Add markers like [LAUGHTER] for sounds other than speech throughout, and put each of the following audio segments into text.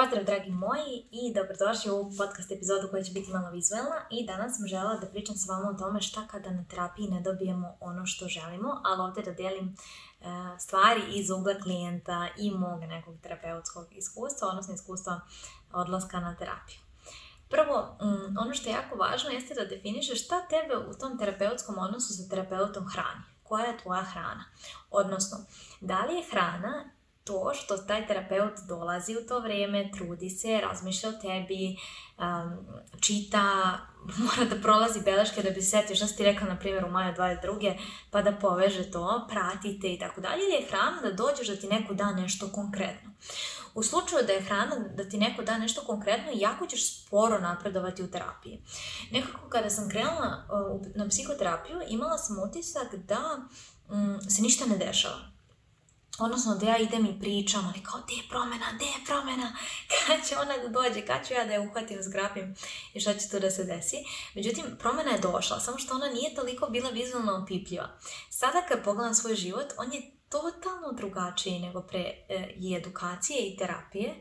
Pozdrav dragi moji i dobrodošli u ovu podcast epizodu koja će biti malo vizualna i danas sam željela da pričam s vama o tome šta kada na terapiji ne dobijemo ono što želimo, ali ovdje da delim e, stvari iz ugla klijenta i mog nekog terapeutskog iskustva, odnosno iskustva odlaska na terapiju. Prvo, mm, ono što je jako važno jeste da definišeš šta tebe u tom terapeutskom odnosu sa terapeutom hrani koja je tvoja hrana. Odnosno, da li je hrana to što taj terapeut dolazi u to vrijeme, trudi se, razmišlja o tebi, čita, [LAUGHS] mora da prolazi beleške da bi setio što si ti na primjer, u maju 22. pa da poveže to, pratite i tako dalje, ili je hrana da dođeš da ti neko da nešto konkretno. U slučaju da je hrana, da ti neko da nešto konkretno, jako ćeš sporo napredovati u terapiji. Nekako kada sam krenula eh, na psihoterapiju, imala sam utisak da mm, se ništa ne dešava odnosno da ja idem i pričam, ali kao, gdje je promjena, gdje je promjena, [LAUGHS] kada će ona da dođe, kad ću ja da je uhvatim, zgrapim i šta će tu da se desi. Međutim, promjena je došla, samo što ona nije toliko bila vizualno opipljiva. Sada kad pogledam svoj život, on je totalno drugačiji nego pre e, i edukacije i terapije,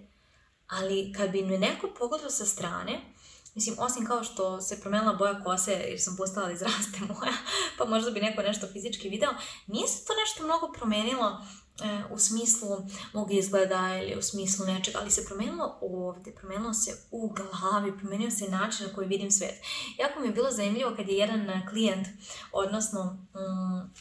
ali kad bi me neko pogledao sa strane, Mislim, osim kao što se promijenila boja kose jer sam postala da izraste [LAUGHS] moja, pa možda bi neko nešto fizički video, nije se to nešto mnogo promijenilo e, u smislu mog izgleda ili u smislu nečega, ali se promijenilo ovdje, promijenilo se u glavi, promijenio se način na koji vidim svijet. Jako mi je bilo zanimljivo kad je jedan e, klijent, odnosno mm,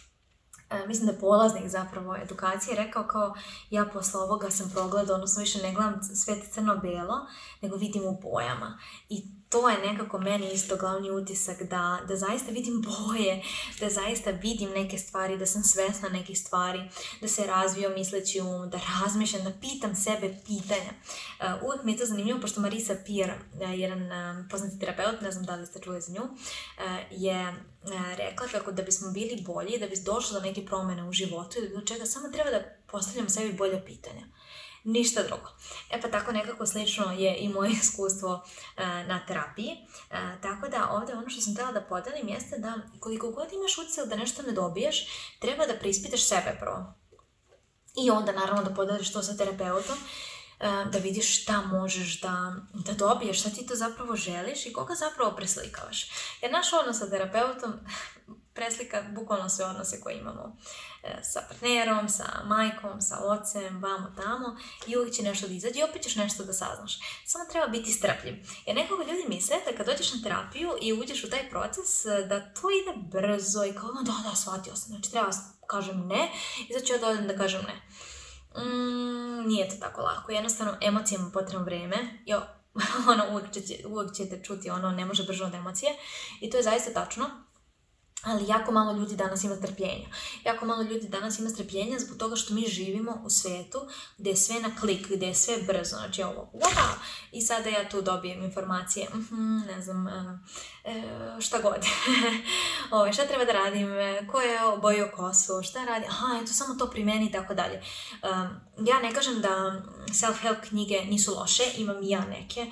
e, mislim da polaznik zapravo edukacije rekao kao ja posle ovoga sam progledao, odnosno više ne gledam svijet crno-belo, nego vidim u bojama. I to je nekako meni isto glavni utisak da, da zaista vidim boje, da zaista vidim neke stvari, da sam svesna nekih stvari, da se razvio misleći um, da razmišljam, da pitam sebe pitanja. Uh, uvijek mi je to zanimljivo, pošto Marisa Pier, e, jedan e, poznati terapeut, ne znam da li ste čuli za nju, je rekla kako da bismo bili bolji, da bi došlo do neke promjene u životu i do čega samo treba da postavljam sebi bolja pitanja ništa drugo. E pa tako nekako slično je i moje [LAUGHS] iskustvo e, na terapiji. E, tako da ovdje ono što sam htjela da podelim jeste da koliko god imaš ucel da nešto ne dobiješ, treba da preispitaš sebe prvo. I onda naravno da podeliš to sa terapeutom e, da vidiš šta možeš da, da dobiješ, šta ti to zapravo želiš i koga zapravo preslikavaš. Jer naš odnos sa terapeutom preslika bukvalno sve odnose koje imamo e, sa partnerom, sa majkom, sa ocem, vamo, tamo i uvijek će nešto da izađe i opet ćeš nešto da saznaš. Samo treba biti strpljiv. Jer nekako ljudi misle da kad dođeš na terapiju i uđeš u taj proces e, da to ide brzo i kao ono da, da, shvatio sam, znači treba kažem ne i sad ću ja da da kažem ne. Mm, nije to tako lako, jednostavno emocijama potrebno vrijeme, jo, [LAUGHS] ono, uvijek, će, ćete čuti ono ne može brže od emocije i to je zaista tačno, ali jako malo ljudi danas ima strpljenja. Jako malo ljudi danas ima strpljenja zbog toga što mi živimo u svijetu gdje je sve na klik, gdje je sve brzo. Znači ovo, wow! I sada ja tu dobijem informacije, mhm, ne znam, e, e, šta god. [LAUGHS] šta treba da radim, e, ko je obojio kosu, šta radi, aha, eto, samo to primeni, i tako dalje. ja ne kažem da self-help knjige nisu loše, imam i ja neke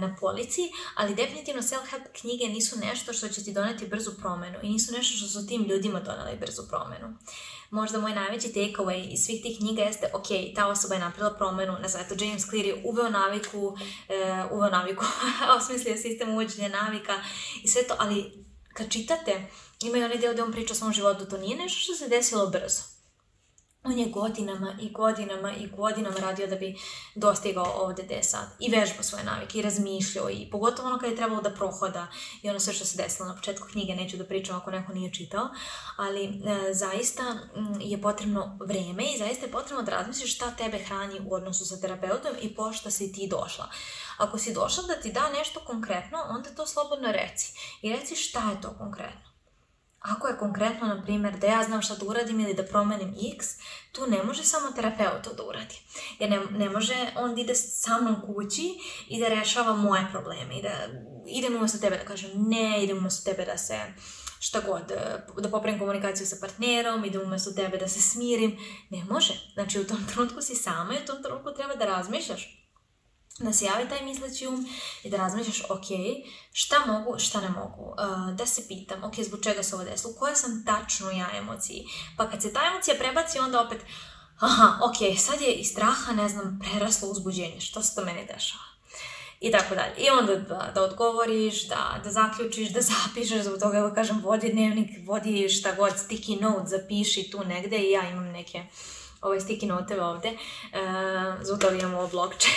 na polici, ali definitivno self-help knjige nisu nešto što će ti doneti brzu promjenu i nisu nešto što su tim ljudima donali brzu promjenu. Možda moj najveći takeaway iz svih tih knjiga jeste ok, ta osoba je napravila promjenu, ne znam, eto James Clear je uveo naviku, e, uveo naviku, [LAUGHS] osmislio sistem uvođenja navika i sve to, ali kad čitate, ima i onaj dio gdje on priča o svom životu, to nije nešto što se desilo brzo on je godinama i godinama i godinama radio da bi dostigao ovdje gdje sad. I vežbao svoje navike, i razmišljao, i pogotovo ono kad je trebalo da prohoda. I ono sve što se desilo na početku knjige, neću da pričam ako neko nije čitao. Ali e, zaista je potrebno vrijeme i zaista je potrebno da razmisliš šta tebe hrani u odnosu sa terapeutom i pošto si ti došla. Ako si došla da ti da nešto konkretno, onda to slobodno reci. I reci šta je to konkretno ako je konkretno, na primjer, da ja znam što da uradim ili da promenim x, tu ne može samo terapeut to da uradi. Jer ne, može on da ide sa mnom kući i da rešava moje probleme. I da idem umjesto tebe da kažem ne, idem umjesto tebe da se šta god, da popravim komunikaciju sa partnerom, idem umjesto tebe da se smirim. Ne može. Znači u tom trenutku si sama i u tom trenutku treba da razmišljaš da se javi taj misleći um i da razmišljaš, ok, šta mogu, šta ne mogu, e, da se pitam, ok, zbog čega se ovo desilo, koja sam tačno ja emociji, pa kad se ta emocija prebaci, onda opet, aha, ok, sad je iz straha, ne znam, preraslo uzbuđenje, što se to meni dešava i tako dalje. I onda da, odgovoriš, da, da zaključiš, da zapišeš, zbog toga, evo kažem, vodi dnevnik, vodi šta god, sticky note, zapiši tu negde i ja imam neke ove ovaj sticky noteve ovdje, e, zato imamo blokče,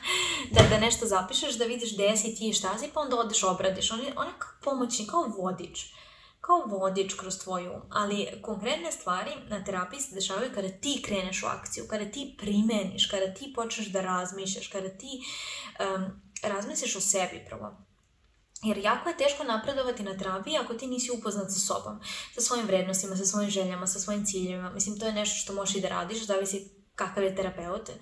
[LAUGHS] da, da nešto zapišeš, da vidiš gdje si ti i šta si, pa onda odeš obradiš. On je, kao pomoćnik, kao vodič kao vodič kroz tvoj ali konkretne stvari na terapiji se dešavaju kada ti kreneš u akciju, kada ti primeniš, kada ti počneš da razmišljaš, kada ti razmišljaš o sebi prvo. Jer jako je teško napredovati na travi ako ti nisi upoznat sa sobom, sa svojim vrednostima, sa svojim željama, sa svojim ciljevima. Mislim, to je nešto što možeš i da radiš, zavisi kakav je terapeut, eh,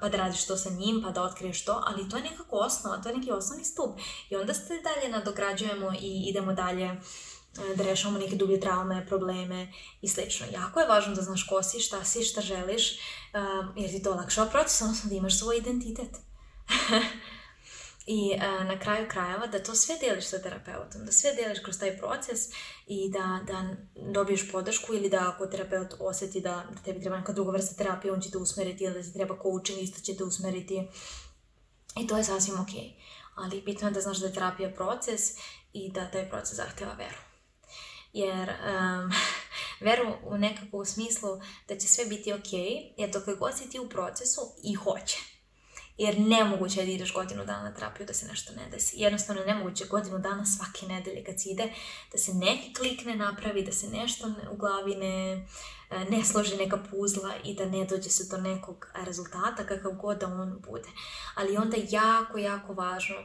pa da radiš to sa njim, pa da otkriješ to, ali to je nekako osnova, to je neki osnovni stup. I onda se dalje nadograđujemo i idemo dalje eh, da rešavamo neke dublje traume, probleme i slično. Jako je važno da znaš ko si, šta si, šta želiš, eh, jer ti to olakšava proces, odnosno da imaš svoj identitet. [LAUGHS] i e, na kraju krajeva da to sve dijeliš sa terapeutom, da sve dijeliš kroz taj proces i da, da dobiješ podršku ili da ako terapeut osjeti da, tebi treba neka druga vrsta terapije, on će te usmeriti ili da ti treba coaching, isto će te usmeriti i to je sasvim ok. Ali bitno je da znaš da je terapija proces i da taj proces zahtjeva veru. Jer um, [LAUGHS] veru u nekako smislu da će sve biti ok, jer dok god si ti u procesu i hoće jer nemoguće je da ideš godinu dana na terapiju da se nešto ne desi. Jednostavno nemoguće godinu dana svake nedelje kad se ide da se neki klik ne napravi, da se nešto u glavi e, ne, složi neka puzla i da ne dođe se do nekog rezultata kakav god da on bude. Ali onda je jako, jako važno e,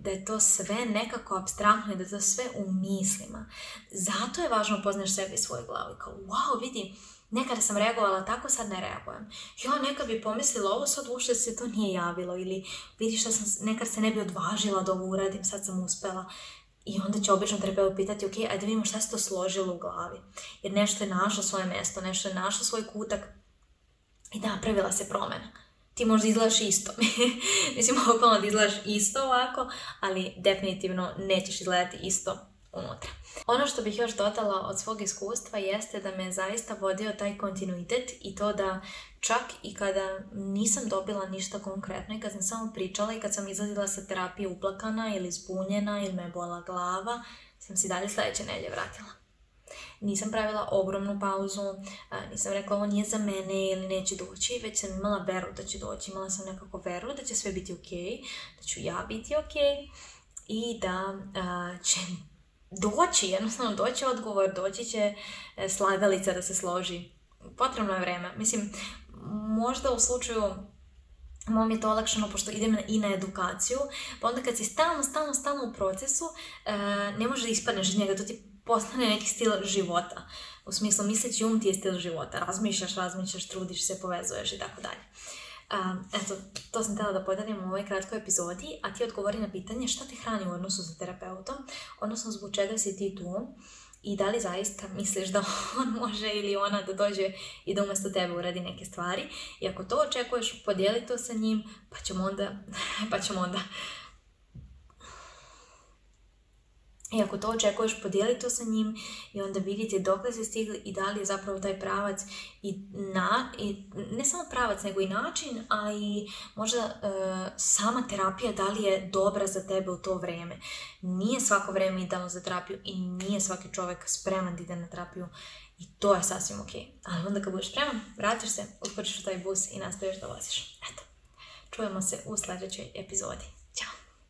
da je to sve nekako abstraktno i da je to sve u mislima. Zato je važno poznaš sebe i svoju glavu kao wow vidi Nekada sam reagovala tako, sad ne reagujem. Jo, neka bi pomislila ovo sad uopšte se to nije javilo ili vidi što sam, nekad se ne bi odvažila da ovo uradim, sad sam uspela. I onda će obično trebao pitati, ok, ajde vidimo šta se to složilo u glavi. Jer nešto je našlo svoje mjesto, nešto je našlo svoj kutak i da, pravila se promjena. Ti možda izgledaš isto. [LAUGHS] Mislim, okolno [LAUGHS] da izgledaš isto ovako, ali definitivno nećeš izgledati isto unutra. Ono što bih još dodala od svog iskustva jeste da me zaista vodio taj kontinuitet i to da čak i kada nisam dobila ništa konkretno i kad sam samo pričala i kad sam izlazila sa terapije uplakana ili zbunjena ili me bola glava, sam si dalje sljedeće nelje vratila. Nisam pravila ogromnu pauzu, nisam rekla ovo nije za mene ili neće doći, već sam imala veru da će doći, imala sam nekako veru da će sve biti ok, da ću ja biti ok i da će doći, jednostavno doći odgovor, doći će e, slagalica da se složi. Potrebno je vreme. Mislim, možda u slučaju mom je to olakšano pošto idem i na edukaciju, pa onda kad si stalno, stalno, stalno u procesu, e, ne može da ispadneš iz njega, to ti postane neki stil života. U smislu, misleći um ti je stil života, razmišljaš, razmišljaš, trudiš se, povezuješ i tako dalje. Um, eto, to sam htjela da podelim u ovoj kratkoj epizodi, a ti odgovori na pitanje šta te hrani u odnosu sa terapeutom, odnosno zbog čega si ti tu i da li zaista misliš da [LAUGHS] on može ili ona da dođe i da umjesto tebe uradi neke stvari. I ako to očekuješ, podijeli to sa njim, pa ćemo onda, [LAUGHS] pa ćemo onda i ako to očekuješ, podijeli to sa njim i onda vidite dokle ste stigli i da li je zapravo taj pravac i, na, i ne samo pravac, nego i način, a i možda e, sama terapija da li je dobra za tebe u to vrijeme. Nije svako vrijeme idealno za terapiju i nije svaki čovjek spreman da ide na terapiju i to je sasvim ok. Ali onda kad budeš spreman, vratiš se, uskočiš u taj bus i nastaviš da voziš. Eto, čujemo se u sljedećoj epizodi.